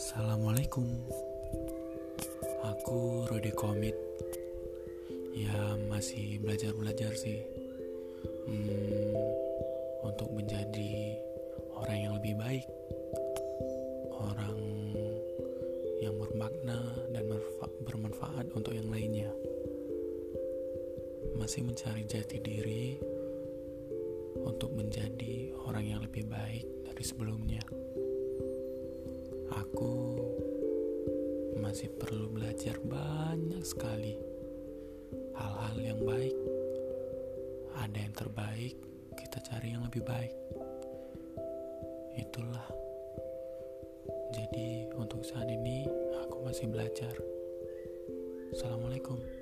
Assalamualaikum. Aku Rodi Komit. Ya masih belajar-belajar sih. Hmm, Untuk menjadi orang yang lebih baik. Orang yang bermakna dan bermanfaat untuk yang lainnya. Masih mencari jati diri Untuk menjadi orang yang lebih baik dari sebelumnya masih perlu belajar banyak sekali hal-hal yang baik. Ada yang terbaik, kita cari yang lebih baik. Itulah. Jadi, untuk saat ini aku masih belajar. Assalamualaikum.